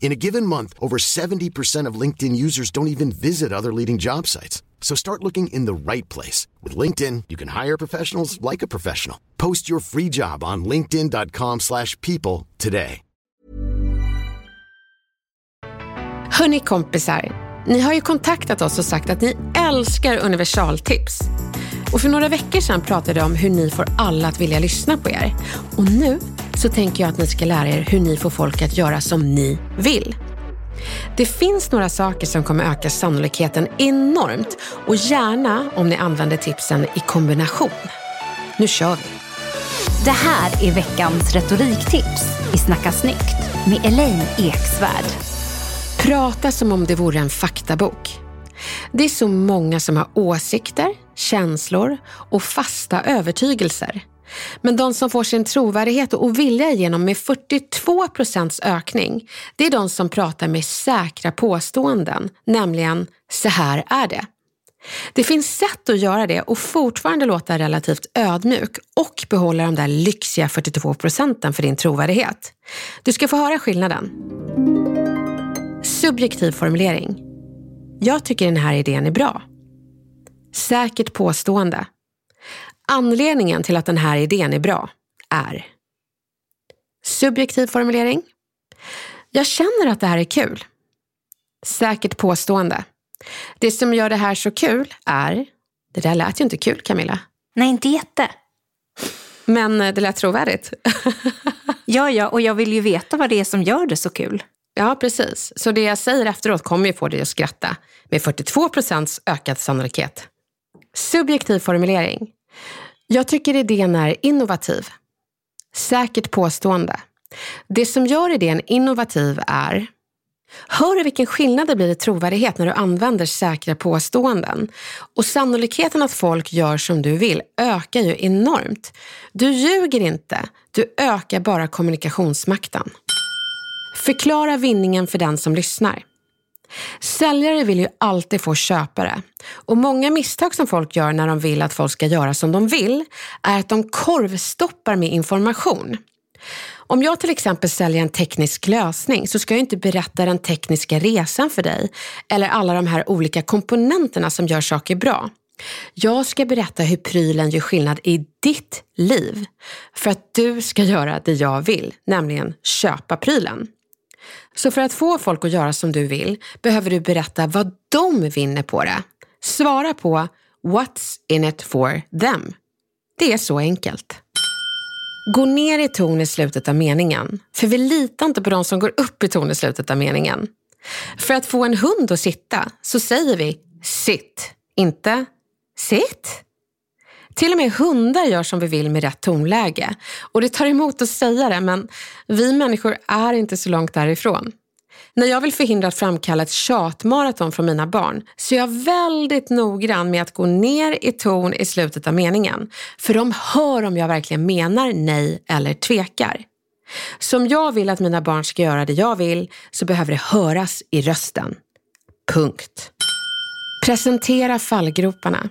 In a given month, over 70% of LinkedIn users don't even visit other leading job sites. So start looking in the right place. With LinkedIn, you can hire professionals like a professional. Post your free job on linkedin.com slash people today. Hörni kompisar, ni har ju kontaktat oss och sagt att ni älskar universaltips. Och för några veckor sedan pratade jag om hur ni får alla att vilja lyssna på er. Och nu så tänker jag att ni ska lära er hur ni får folk att göra som ni vill. Det finns några saker som kommer öka sannolikheten enormt och gärna om ni använder tipsen i kombination. Nu kör vi! Det här är veckans retoriktips i Snacka snyggt med Elaine Eksvärd. Prata som om det vore en faktabok. Det är så många som har åsikter, känslor och fasta övertygelser. Men de som får sin trovärdighet och vilja igenom med 42 procents ökning, det är de som pratar med säkra påståenden, nämligen så här är det. Det finns sätt att göra det och fortfarande låta relativt ödmjuk och behålla de där lyxiga 42 procenten för din trovärdighet. Du ska få höra skillnaden. Subjektiv formulering. Jag tycker den här idén är bra. Säkert påstående. Anledningen till att den här idén är bra är Subjektiv formulering. Jag känner att det här är kul. Säkert påstående. Det som gör det här så kul är... Det där lät ju inte kul Camilla. Nej, inte jätte. Men eh, det lät trovärdigt. Ja, ja, och jag vill ju veta vad det är som gör det så kul. Ja, precis. Så det jag säger efteråt kommer ju få dig att skratta. Med 42 procents ökad sannolikhet. Subjektiv formulering. Jag tycker idén är innovativ. Säkert påstående. Det som gör idén innovativ är Hör du vilken skillnad det blir i trovärdighet när du använder säkra påståenden? Och sannolikheten att folk gör som du vill ökar ju enormt. Du ljuger inte, du ökar bara kommunikationsmakten. Förklara vinningen för den som lyssnar. Säljare vill ju alltid få köpare. Och många misstag som folk gör när de vill att folk ska göra som de vill är att de korvstoppar med information. Om jag till exempel säljer en teknisk lösning så ska jag inte berätta den tekniska resan för dig eller alla de här olika komponenterna som gör saker bra. Jag ska berätta hur prylen gör skillnad i ditt liv för att du ska göra det jag vill, nämligen köpa prylen. Så för att få folk att göra som du vill behöver du berätta vad de vinner på det. Svara på What's in it for them? Det är så enkelt. Gå ner i ton i slutet av meningen, för vi litar inte på de som går upp i ton i slutet av meningen. För att få en hund att sitta så säger vi sitt, inte sitt. Till och med hundar gör som vi vill med rätt tonläge. Och det tar emot att säga det, men vi människor är inte så långt därifrån. När jag vill förhindra att framkalla ett tjatmaraton från mina barn så är jag väldigt noggrann med att gå ner i ton i slutet av meningen. För de hör om jag verkligen menar nej eller tvekar. Så om jag vill att mina barn ska göra det jag vill så behöver det höras i rösten. Punkt. Presentera fallgroparna.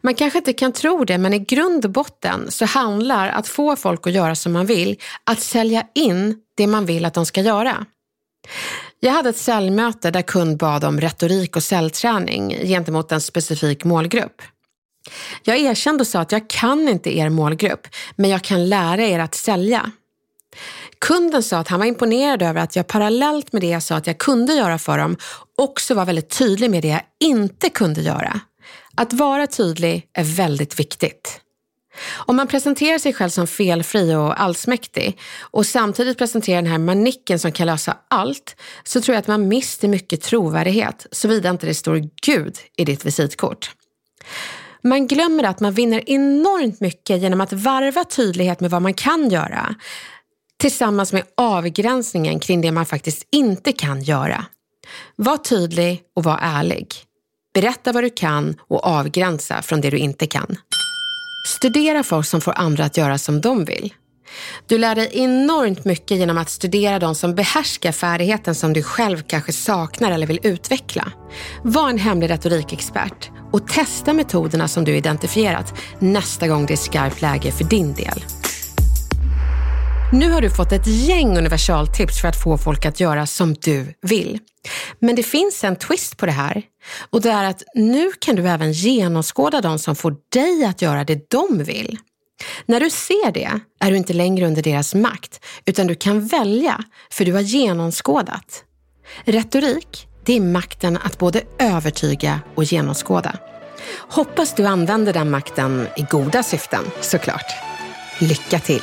Man kanske inte kan tro det, men i grund och botten så handlar att få folk att göra som man vill, att sälja in det man vill att de ska göra. Jag hade ett säljmöte där kund bad om retorik och säljträning gentemot en specifik målgrupp. Jag erkände och sa att jag kan inte er målgrupp, men jag kan lära er att sälja. Kunden sa att han var imponerad över att jag parallellt med det jag sa att jag kunde göra för dem också vara väldigt tydlig med det jag inte kunde göra. Att vara tydlig är väldigt viktigt. Om man presenterar sig själv som felfri och allsmäktig och samtidigt presenterar den här manicken som kan lösa allt så tror jag att man mister mycket trovärdighet såvida inte det står Gud i ditt visitkort. Man glömmer att man vinner enormt mycket genom att varva tydlighet med vad man kan göra tillsammans med avgränsningen kring det man faktiskt inte kan göra. Var tydlig och var ärlig. Berätta vad du kan och avgränsa från det du inte kan. Studera folk som får andra att göra som de vill. Du lär dig enormt mycket genom att studera de som behärskar färdigheten som du själv kanske saknar eller vill utveckla. Var en hemlig retorikexpert och testa metoderna som du identifierat nästa gång det är skarpt läge för din del. Nu har du fått ett gäng universaltips för att få folk att göra som du vill. Men det finns en twist på det här och det är att nu kan du även genomskåda de som får dig att göra det de vill. När du ser det är du inte längre under deras makt utan du kan välja för du har genomskådat. Retorik, det är makten att både övertyga och genomskåda. Hoppas du använder den makten i goda syften såklart. Lycka till!